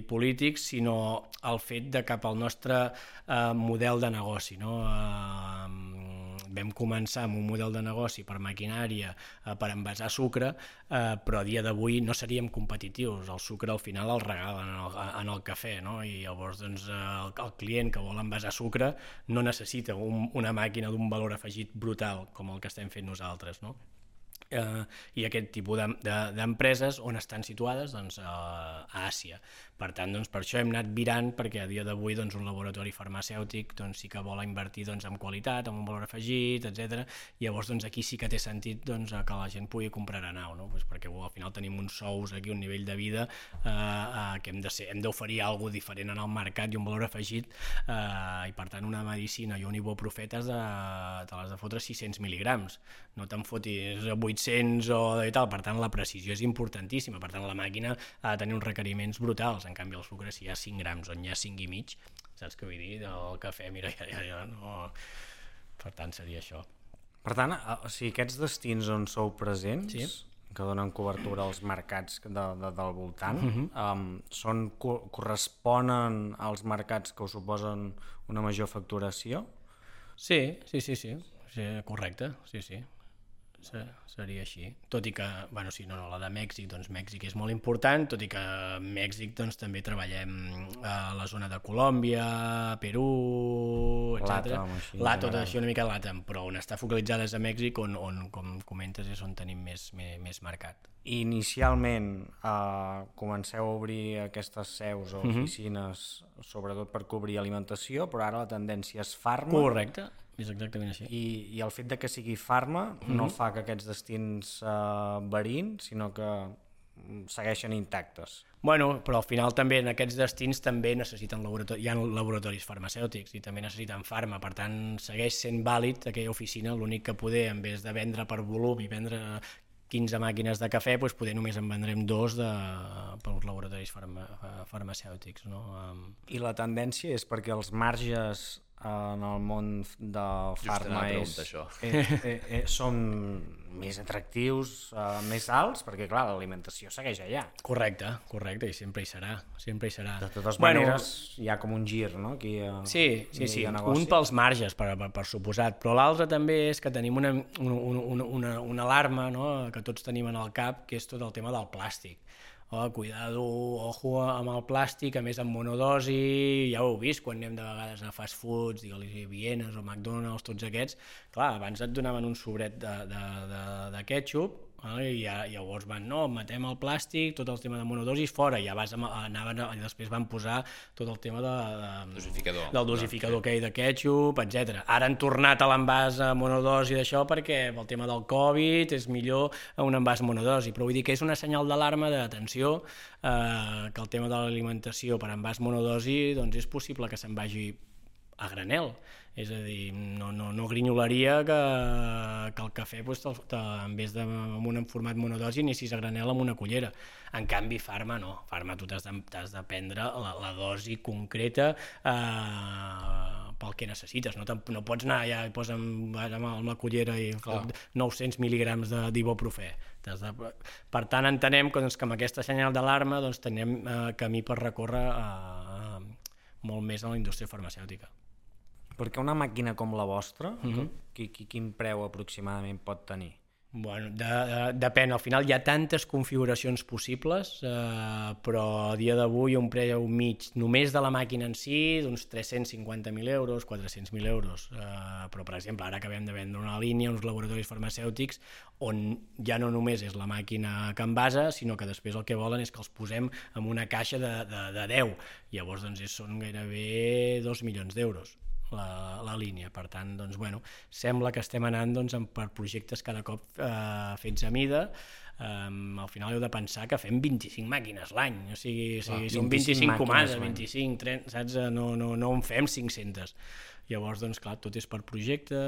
i polítics, sinó el fet de cap al nostre eh, model de negoci. No? Eh, vam començar amb un model de negoci per maquinària, eh, per envasar sucre, eh, però a dia d'avui no seríem competitius. El sucre al final el regalen en el, en el cafè, no? i llavors doncs, el, el client que vol envasar sucre no necessita un, una màquina d'un valor afegit brutal com el que estem fent nosaltres. No? eh, i aquest tipus d'empreses de, de, on estan situades doncs, a, a Àsia. Per tant, doncs, per això hem anat virant, perquè a dia d'avui doncs, un laboratori farmacèutic doncs, sí que vol invertir doncs, en qualitat, en un valor afegit, etc. Llavors, doncs, aquí sí que té sentit doncs, que la gent pugui comprar a nau, no? pues perquè well, al final tenim uns sous aquí, un nivell de vida eh, eh, que hem de ser, hem d'oferir alguna diferent en el mercat i un valor afegit eh, i per tant una medicina i un ibuprofet has de, te l'has de fotre 600 mil·ligrams, no te'n fotis 800 o de tal, per tant la precisió és importantíssima, per tant la màquina ha de tenir uns requeriments brutals en canvi el sucre si hi ha 5 grams on hi ha 5 i mig, saps què vull dir? El cafè, mira, ja, ja, ja no... Per tant, seria això. Per tant, o sigui, aquests destins on sou presents, sí. que donen cobertura als mercats de, de, del voltant, uh -huh. um, són, co corresponen als mercats que us suposen una major facturació? Sí, sí, sí, sí, sí correcte, sí, sí seria així. Tot i que, bueno, sí, no, no, la de Mèxic, doncs Mèxic és molt important, tot i que Mèxic doncs, també treballem a la zona de Colòmbia, Perú, etc. La, tot això una mica l'ATAM, però on està focalitzada és a Mèxic, on, on com comentes, és on tenim més, més, més mercat. Inicialment eh, comenceu a obrir aquestes seus o mhm. oficines, uh -huh. sobretot per cobrir alimentació, però ara la tendència és farma. Correcte és exactament així. I, i el fet de que sigui farma mm -hmm. no mhm. fa que aquests destins uh, varin, sinó que mm, segueixen intactes. Bueno, però al final també en aquests destins també necessiten laboratori hi ha laboratoris farmacèutics i també necessiten farma, per tant segueix sent vàlid aquella oficina, l'únic que poder en vez de vendre per volum i vendre 15 màquines de cafè, doncs poder només en vendrem dos de, pels laboratoris farma, farmacèutics. No? I la tendència és perquè els marges en el món del farma és. Eh, eh, eh, són més atractius, eh, més alts, perquè clar, l'alimentació segueix allà. Correcte, correcte, i sempre hi serà, sempre hi serà. De totes bueno, maneres, hi ha com un gir, no? Aquí, eh, sí, sí, sí, un pels marges, per, per, per suposat, però l'altre també és que tenim una, una, una, una, una alarma no? que tots tenim en el cap, que és tot el tema del plàstic oh, cuidado, ojo amb el plàstic, a més amb monodosi, ja ho heu vist quan anem de vegades a fast foods, digue-li Vienes o McDonald's, tots aquests, clar, abans et donaven un sobret de, de, de, de ketchup? I ja, llavors van, no, matem el plàstic, tot el tema de monodosis fora, ja vas, anaven, i després van posar tot el tema de, de, dosificador, del dosificador que hi de ketchup, etc. Ara han tornat a l'envàs a monodosi d'això perquè pel tema del Covid és millor un envàs monodosi, però vull dir que és una senyal d'alarma d'atenció eh, que el tema de l'alimentació per envàs monodosi doncs és possible que se'n vagi a granel és a dir, no, no, no grinyolaria que, que el cafè pues, te, te, en vez de amb un format monodosi anessis a granel amb una cullera. En canvi, Farma no. Farma tu t'has de, de prendre la, la dosi concreta eh, pel que necessites. No, no pots anar allà i posar amb, amb la cullera i Clar. 900 mil·lígrams d'ibuprofè. De... Per tant, entenem que, doncs, que amb aquesta senyal d'alarma doncs, tenim eh, camí per recórrer eh, molt més a la indústria farmacèutica. Perquè una màquina com la vostra, mm -hmm. qui, qui, quin preu aproximadament pot tenir? Bueno, de, de, depèn, al final hi ha tantes configuracions possibles, eh, però a dia d'avui un preu mig només de la màquina en si d'uns 350.000 euros, 400.000 euros. Eh, però, per exemple, ara acabem de vendre una línia, uns laboratoris farmacèutics, on ja no només és la màquina que envasa, sinó que després el que volen és que els posem en una caixa de, de, de 10. Llavors, doncs, són gairebé 2 milions d'euros la, la línia. Per tant, doncs, bueno, sembla que estem anant doncs, per projectes cada cop eh, fets a mida. Um, al final heu de pensar que fem 25 màquines l'any, o sigui, o sigui ah, són 25 comades, 25, 30, saps? No, no, no en fem 500. Llavors, doncs, clar, tot és per projecte...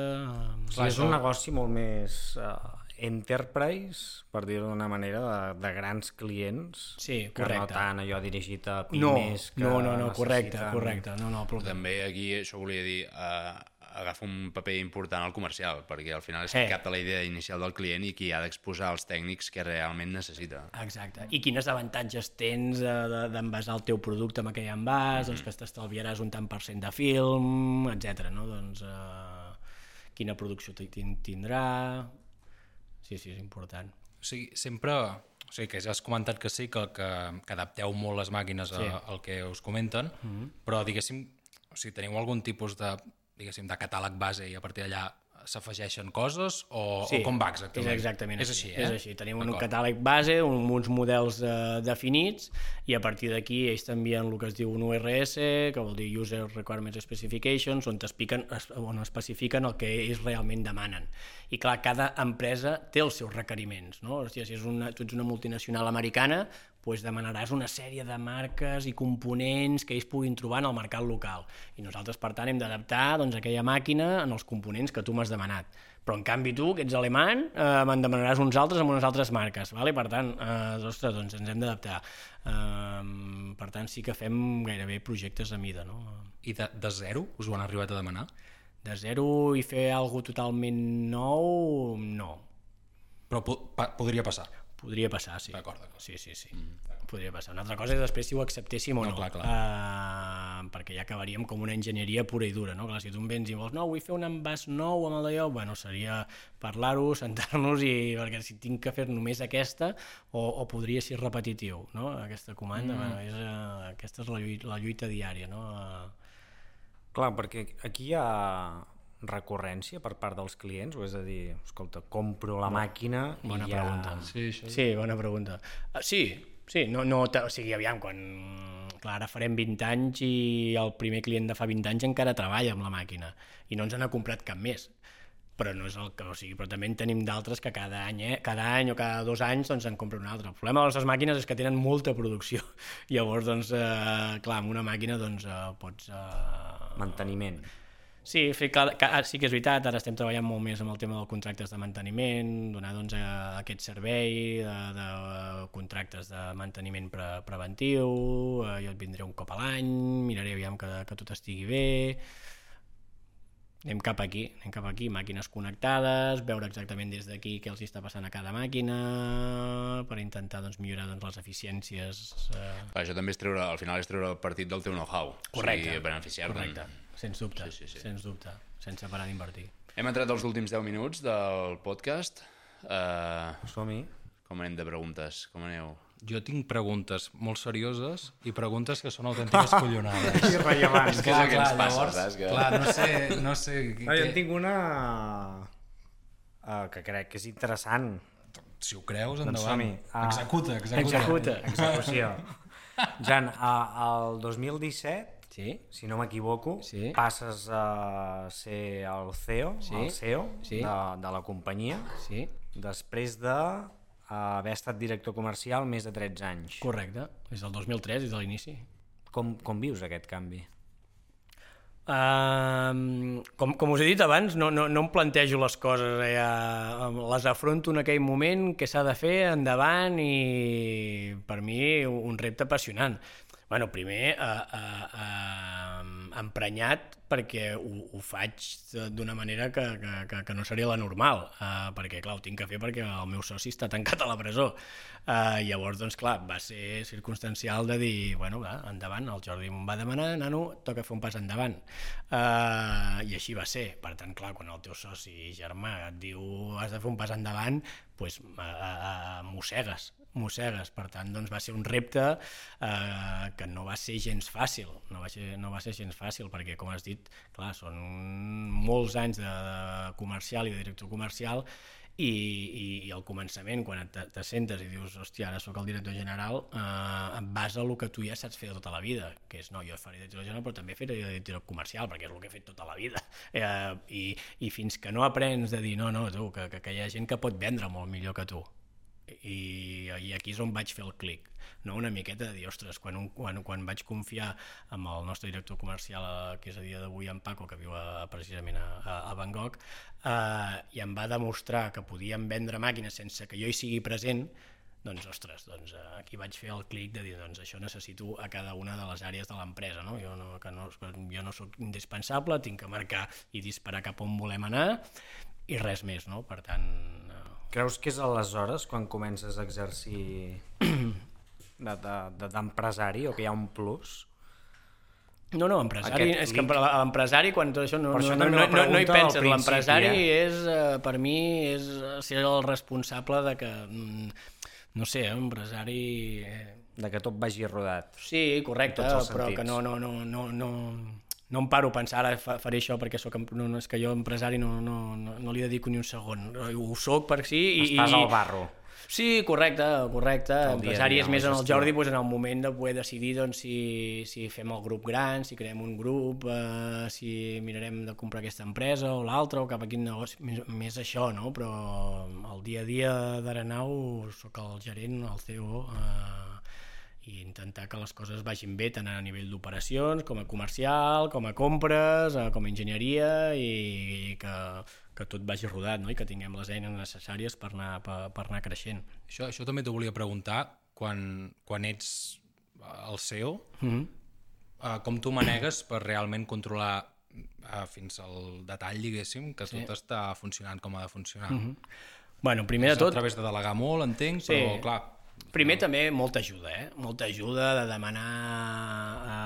Clar, és un negoci molt més uh, enterprise, per dir-ho d'una manera, de, de grans clients, sí, que no tant allò dirigit a pimes no, que no, no, no, correcte, correcte. No, no, però... També aquí això volia dir, uh, agafa un paper important al comercial, perquè al final és qui eh. capta la idea inicial del client i qui ha d'exposar els tècnics que realment necessita. Exacte. I quines avantatges tens d'envasar el teu producte amb aquell envàs, mm -hmm. doncs que t'estalviaràs un tant per cent de film, etc. no? Doncs, uh, quina producció tindrà, Sí, sí, és important. O sigui, sempre... O sigui, que ja has comentat que sí, que, que, que adapteu molt les màquines sí. a, al que us comenten, mm -hmm. però, diguéssim, o sigui, teniu algun tipus de, diguéssim, de catàleg base i a partir d'allà s'afegeixen coses o, Sí, o com va exactament? És exactament és així. així, eh? És així. Tenim un catàleg base, un, uns models eh, definits, i a partir d'aquí ells t'envien el que es diu un URS, que vol dir User Requirements Specifications, on, es- on especifiquen el que ells realment demanen. I clar, cada empresa té els seus requeriments. No? Hòstia, si és una, tu ets una multinacional americana, doncs demanaràs una sèrie de marques i components que ells puguin trobar en el mercat local. I nosaltres, per tant, hem d'adaptar doncs, aquella màquina en els components que tu m'has demanat. Però, en canvi, tu, que ets alemany, eh, me'n demanaràs uns altres amb unes altres marques. Vale? Per tant, eh, ostres, doncs ens hem d'adaptar. Eh, per tant, sí que fem gairebé projectes a mida. No? I de, de zero us ho han arribat a demanar? De zero i fer alguna totalment nou, no. Però po podria passar. Podria passar, sí. D'acord, d'acord. Sí, sí, sí. Podria passar. Una altra cosa és després si ho acceptéssim o No, no. clar, clar. Uh, perquè ja acabaríem com una enginyeria pura i dura, no? Clar, si tu em vens i vols, no, vull fer un envàs nou amb el d'allò, bueno, seria parlar-ho, sentar-nos i... perquè si tinc que fer només aquesta o, o podria ser repetitiu, no? Aquesta comanda, mm. bueno, és, uh, aquesta és la lluita, la lluita diària, no? Uh, Clar, perquè aquí hi ha recurrència per part dels clients, o és a dir, escolta, compro la màquina Bona i ja... pregunta. Sí, això. Sí, bona pregunta. Uh, sí, sí, no, no, o sigui, aviam, quan... Clar, ara farem 20 anys i el primer client de fa 20 anys encara treballa amb la màquina i no ens n'ha comprat cap més però no és el que, o sigui, però també en tenim d'altres que cada any, eh, cada any o cada dos anys doncs en compra un altre. El problema de les màquines és que tenen molta producció. Llavors, doncs, eh, clar, amb una màquina doncs, eh, pots... Eh, Manteniment. Sí, cada, cada, sí que és veritat, ara estem treballant molt més amb el tema dels contractes de manteniment, donar doncs, a, aquest servei de, de contractes de manteniment pre, preventiu, eh, jo et vindré un cop a l'any, miraré aviam que, que tot estigui bé, anem cap aquí, anem cap aquí, màquines connectades, veure exactament des d'aquí què els està passant a cada màquina, per intentar doncs, millorar doncs, les eficiències. Eh, això també és treure, al final és treure el partit del teu know-how. Correcte. O sigui, beneficiar-te'n. Sens dubte, Sí, sí, sí. sens dubte, sense parar d'invertir. Hem entrat als últims 10 minuts del podcast. Uh, Som-hi. com anem de preguntes? Com aneu? Jo tinc preguntes molt serioses i preguntes que són autèntiques collonades. Irrellevant. És que és el que ens passa, saps? Que... Clar, no sé... No sé Ah, jo en tinc una uh, que crec que és interessant. Si ho creus, Doncs endavant. som-hi. Ah, Executa, executa. Executa. Execució. Jan, uh, el 2017 Sí? si no m'equivoco, Sí. passes a ser el CEO, Sí. el CEO Sí. de, de la companyia, Sí? després de haver estat director comercial més de 13 anys. Correcte, des del 2003, des de l'inici. Com, com vius aquest canvi? Uh, com, com us he dit abans, no, no, no em plantejo les coses, eh, les afronto en aquell moment, què s'ha de fer, endavant, i per mi un repte apassionant. Bueno, primer, uh, uh, uh, emprenyat perquè ho, ho faig d'una manera que, que, que, no seria la normal, uh, perquè, clar, ho tinc que fer perquè el meu soci està tancat a la presó. Uh, llavors, doncs, clar, va ser circumstancial de dir, bueno, va, endavant, el Jordi em va demanar, nano, toca fer un pas endavant. Uh, I així va ser. Per tant, clar, quan el teu soci germà et diu has de fer un pas endavant, doncs uh, uh, mossegues, mossegues. Per tant, doncs, va ser un repte eh, que no va ser gens fàcil, no va ser, no va ser gens fàcil, perquè, com has dit, clar, són molts anys de, de comercial i de director comercial i, i, i al començament, quan te, te sentes i dius, hòstia, ara sóc el director general, eh, et vas a el que tu ja saps fer tota la vida, que és, no, jo faré director general, però també faré director comercial, perquè és el que he fet tota la vida. Eh, i, I fins que no aprens de dir, no, no, tu, que, que, que hi ha gent que pot vendre molt millor que tu, i, i aquí és on vaig fer el clic no? una miqueta de dir, ostres, quan, un, quan, quan vaig confiar amb el nostre director comercial eh, que és a dia d'avui en Paco que viu a, precisament a, a, Bangkok eh, i em va demostrar que podíem vendre màquines sense que jo hi sigui present doncs, ostres, doncs, eh, aquí vaig fer el clic de dir, doncs, això necessito a cada una de les àrees de l'empresa, no? Jo no, que no, jo no sóc indispensable, tinc que marcar i disparar cap on volem anar i res més, no? Per tant, Creus que és aleshores quan comences a exercir d'empresari de, de, o que hi ha un plus? No, no, empresari, Aquest és que l'empresari quan tot això no, Per això no, no, no, no hi penses, l'empresari eh? és, eh, per mi, és ser el responsable de que, mm, no sé, empresari... eh, De que tot vagi rodat. Sí, correcte, però sentits. que no, no, no, no, no, no em paro a pensar, ara fa- faré això perquè sóc, no, no, és que jo empresari no, no, no, no li dedico ni un segon. Ho soc per sí i... Estàs i, al barro. Sí, correcte, correcte. a Empresari dia, és més en el. Jordi doncs, en el moment de poder decidir doncs, si, si fem el grup gran, si creem un grup, eh, si mirarem de comprar aquesta empresa o l'altra o cap a quin negoci, més, més això, no? Però el dia a dia d'Arenau sóc el gerent, el CEO, eh, i intentar que les coses vagin bé tant a nivell d'operacions, com a comercial, com a compres, eh, com a enginyeria i, i que, que tot vagi rodat no? i que tinguem les eines necessàries per anar, per, per anar creixent. Això, això també t'ho volia preguntar, quan, quan ets eh, el CEO, Mm -hmm. eh, com tu manegues per realment controlar eh, fins al detall, diguéssim, que tot està funcionant com ha de funcionar. Mm -hmm. bueno, primer de A tot, través de delegar molt, entenc, Sí. però clar, Primer també molta ajuda, eh? Molta ajuda de demanar a,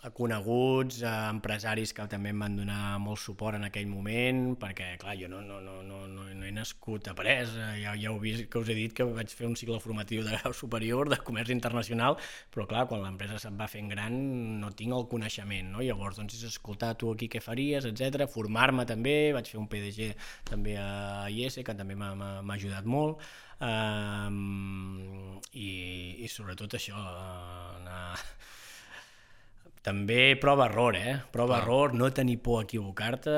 a coneguts, a empresaris que també em van donar molt suport en aquell moment, perquè, clar, jo no, no, no, no, no, no he nascut a pres, ja, ja heu vist que us he dit que vaig fer un cicle formatiu de grau superior, de comerç internacional, però clar, quan l'empresa se'n va fent gran no tinc el coneixement, no? Llavors, doncs, és escoltar tu aquí què faries, etc formar-me també, vaig fer un PDG també a IES, que també m'ha ajudat molt, um, i, i sobretot això, eh, anar... També prova-error, eh? Prova-error, no tenir por a equivocar-te,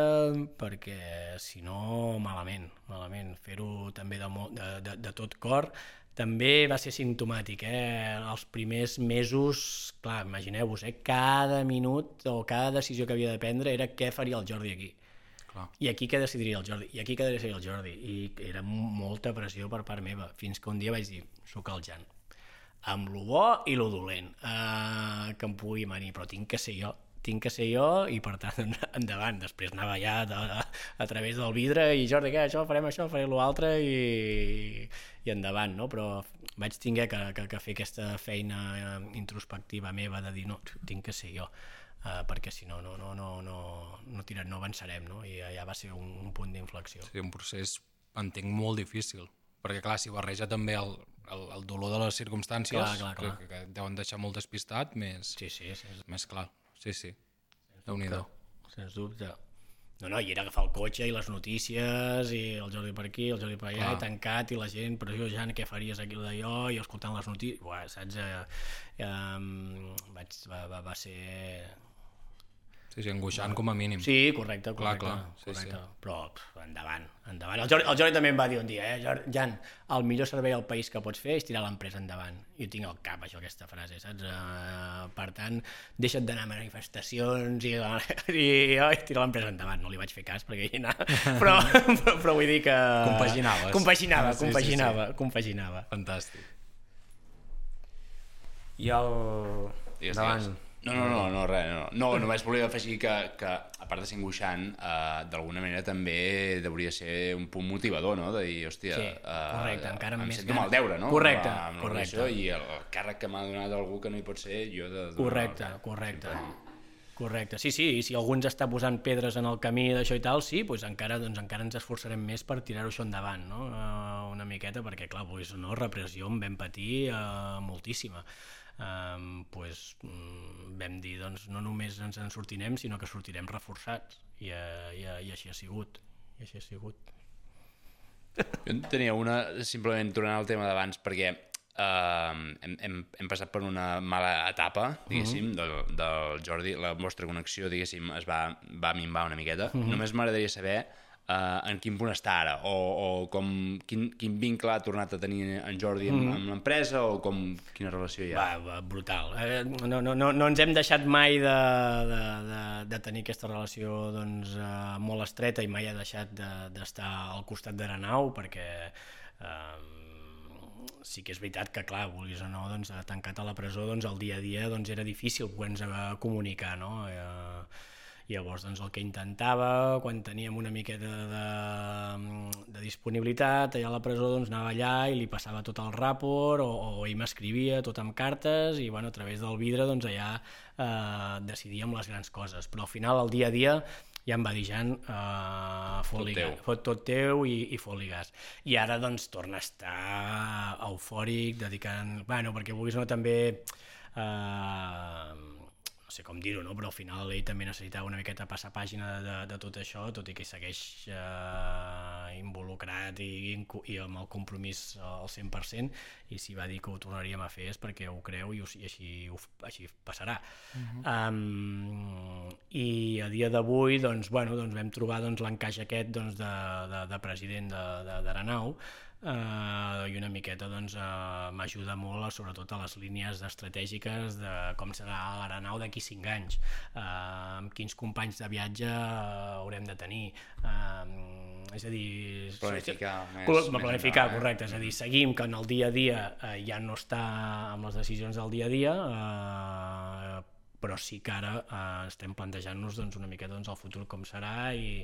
perquè si no, malament, malament. Fer-ho també de, de, de, de tot cor. També va ser simptomàtic, eh? Els primers mesos, clar, imagineu-vos, eh? Cada minut o cada decisió que havia de prendre era què faria el Jordi aquí. I aquí què decidiria el Jordi? I aquí què decidiria el Jordi? I era molta pressió per part meva, fins que un dia vaig dir, sóc el Jan, amb lo bo i lo dolent uh, que em pugui venir, però tinc que ser jo, tinc que ser jo i per tant endavant, després anava ja a, a, a través del vidre i Jordi, què, això, farem això, farem l'altre i, i endavant, no? però vaig tinguer que, que, que fer aquesta feina eh, introspectiva meva de dir no, tinc que ser jo uh, perquè si no no, no, no, no, no, tirat, no avançarem no? i ja va ser un, un punt d'inflexió Sí, un procés, entenc, molt difícil. Perquè, clar, si barreja també el, el, el dolor de les circumstàncies, Clar, clar, clar. Que, que deuen deixar molt despistat, més, sí, sí, sens, més clar. Sí, sí. Déu-n'hi-do. sens dubte no, no, i era agafar el cotxe i les notícies i el Jordi per aquí, el Jordi per allà, Clar. i tancat, i la gent, però jo, Jan, què faries aquí d'allò? I escoltant les notícies, Uah, saps? Eh, eh, vaig, va, va, va ser Sí, sí, angoixant com a mínim. Sí, correcte, Clar, correcte. clar, sí, correcte. sí. Però pff, endavant, endavant. El Jordi, el Jordi també em va dir un dia, eh, Jordi, Jan, el millor servei al país que pots fer és tirar l'empresa endavant. I ho tinc al cap, això, aquesta frase, saps? Uh, per tant, deixa't d'anar a manifestacions i, i, i tirar l'empresa endavant. No li vaig fer cas perquè hi anava, però, però, però vull dir que... Compaginaves. Compaginava, Sí, sí, sí. compaginava, compaginava. Fantàstic. I el... Digues, Davant. digues. No, no, no, no, res, no. No, només volia afegir que, que a part de ser angoixant, eh, d'alguna manera també hauria ser un punt motivador, no? De dir, hòstia, Sí, correcte, encara em més sento el ganes. deure, no? Correcte, amb, amb correcte. I el, càrrec que m'ha donat algú que no hi pot ser, jo de... de Correcte, correcte. Correcte, sí, sí, i si algú ens està posant pedres en el camí d'això i tal, sí, doncs encara, doncs encara ens esforçarem més per tirar-ho això endavant, no? Uh, una miqueta, perquè clar, pues, no, repressió en vam patir uh, moltíssima. Um, pues, mm, vam dir, doncs no només ens en sortirem, sinó que sortirem reforçats, i, uh, i, uh, i així ha sigut, i així ha sigut. Jo en tenia una, simplement tornant al tema d'abans, perquè uh, hem, hem, hem passat per una mala etapa, diguéssim, Mhm. del, del Jordi. La vostra connexió, diguéssim, es va, va minvar una miqueta. Mhm. Només m'agradaria saber uh, en quin punt està ara, o, o com, quin, quin vincle ha tornat a tenir en Jordi amb, amb l'empresa, o com, quina relació hi ha. Va, va, brutal. Eh, no, no, no, no ens hem deixat mai de, de, de, de tenir aquesta relació doncs, eh, molt estreta i mai ha deixat de- d'estar al costat d'Arenau perquè eh, sí que és veritat que, clar, vulguis o no, doncs, eh, tancat a la presó, doncs, el dia a dia doncs, era difícil poder-nos eh, comunicar, no? Eh, Llavors, doncs, el que intentava, quan teníem una miqueta de, de, de disponibilitat allà a la presó, doncs anava allà i li passava tot el ràpor, o, o ell m'escrivia tot amb cartes, i bueno, a través del vidre doncs, allà eh, decidíem les grans coses. Però al final, el dia a dia, ja em va dir Jan, eh, fot-li teu. gas, fot tot teu i, i fot-li gas. I ara doncs torna a estar eufòric, dedicant... Bueno, perquè vulguis o no també... Eh, no sé com dir-ho, no? però al final ell també necessitava una miqueta passar pàgina de, de, de tot això, tot i que segueix eh, involucrat i, i amb el compromís al 100%, i si va dir que ho tornaríem a fer és perquè ho creu i, ho, i així, ho, així passarà. Uh -huh. um, I a dia d'avui doncs, bueno, doncs vam trobar doncs, l'encaix aquest doncs, de, de, de president d'Aranau, eh, i una miqueta doncs, eh, m'ajuda molt sobretot a les línies estratègiques de com serà l'Aranau d'aquí 5 anys, eh, amb quins companys de viatge eh, haurem de tenir, eh, és a dir... Planificar més. Més planificar, més correcte, és a dir, seguim que en el dia a dia eh, ja no està amb les decisions del dia a dia, eh, però sí que ara eh, estem plantejant-nos doncs, una mica doncs, el futur com serà i,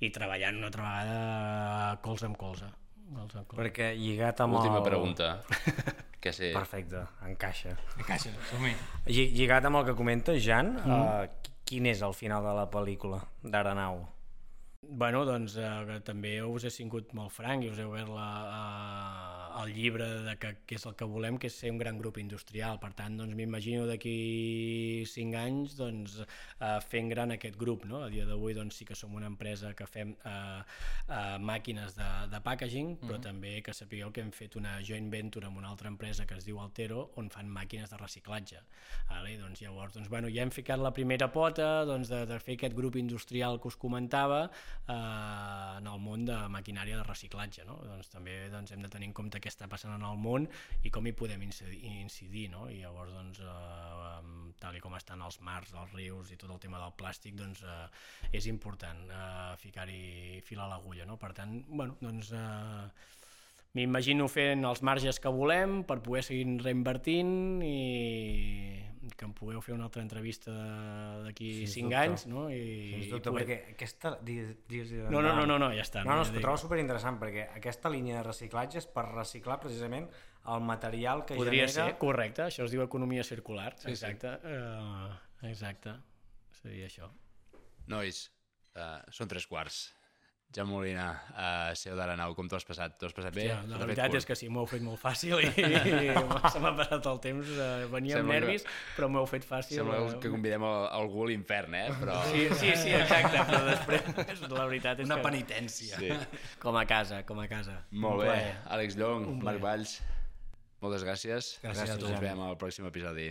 i treballant una altra vegada colze amb colze. Perquè lligat amb Última el... pregunta. que sé. Perfecte, encaixa. Encaixa, som-hi. Lli- Lligat amb el que comenta Jan, mm. uh, quin és el final de la pel·lícula d'Aranau? Bueno, doncs eh, que també us he sigut molt franc i us he obert la, eh, el llibre de que, que és el que volem, que és ser un gran grup industrial. Per tant, doncs m'imagino d'aquí 5 anys doncs, eh, fent gran aquest grup. No? A dia d'avui doncs, sí que som una empresa que fem eh, eh, màquines de, de packaging, però mm -hmm. també que sapigueu que hem fet una joint venture amb una altra empresa que es diu Altero, on fan màquines de reciclatge. Vale? Doncs, llavors, doncs, bueno, ja hem ficat la primera pota doncs, de, de fer aquest grup industrial que us comentava, eh, en el món de maquinària de reciclatge. No? Doncs també doncs, hem de tenir en compte què està passant en el món i com hi podem incidir, incidir no? i llavors doncs, eh, tal i com estan els mars, els rius i tot el tema del plàstic doncs, eh, és important eh, ficar-hi fil a l'agulla. No? Per tant, bueno, doncs, eh, m'imagino fent els marges que volem per poder seguir reinvertint i que em pugueu fer una altra entrevista d'aquí Sens 5 dubte. anys no? i, Sens i dubte, poder... perquè aquesta... Digues, digues, digues, No, no, no, no, no, ja està. No, no, dic. ho trobo superinteressant, perquè aquesta línia de reciclatge és per reciclar precisament el material que Podria genera... ser, correcte, això es diu economia circular, sí, exacte, sí. Uh, exacte, seria això. Nois, uh, són tres quarts. Ja Molina, uh, seu d'Aranau, com t'ho has passat? T'ho has passat bé? Ja, la veritat és que sí, m'ho heu fet molt fàcil i, i se m'ha passat el temps, uh, venia amb Sembla que- nervis, però m'ho heu fet fàcil. Sembla eh, que convidem el, algú a l'infern, eh? Però... Sí, sí, sí, exacte, però després la veritat és Una que penitència. Sí. com a casa, com a casa. Molt bé. Àlex Llong, Marc. Valls, moltes gràcies. Gràcies a tu. Ens veiem al pròxim episodi.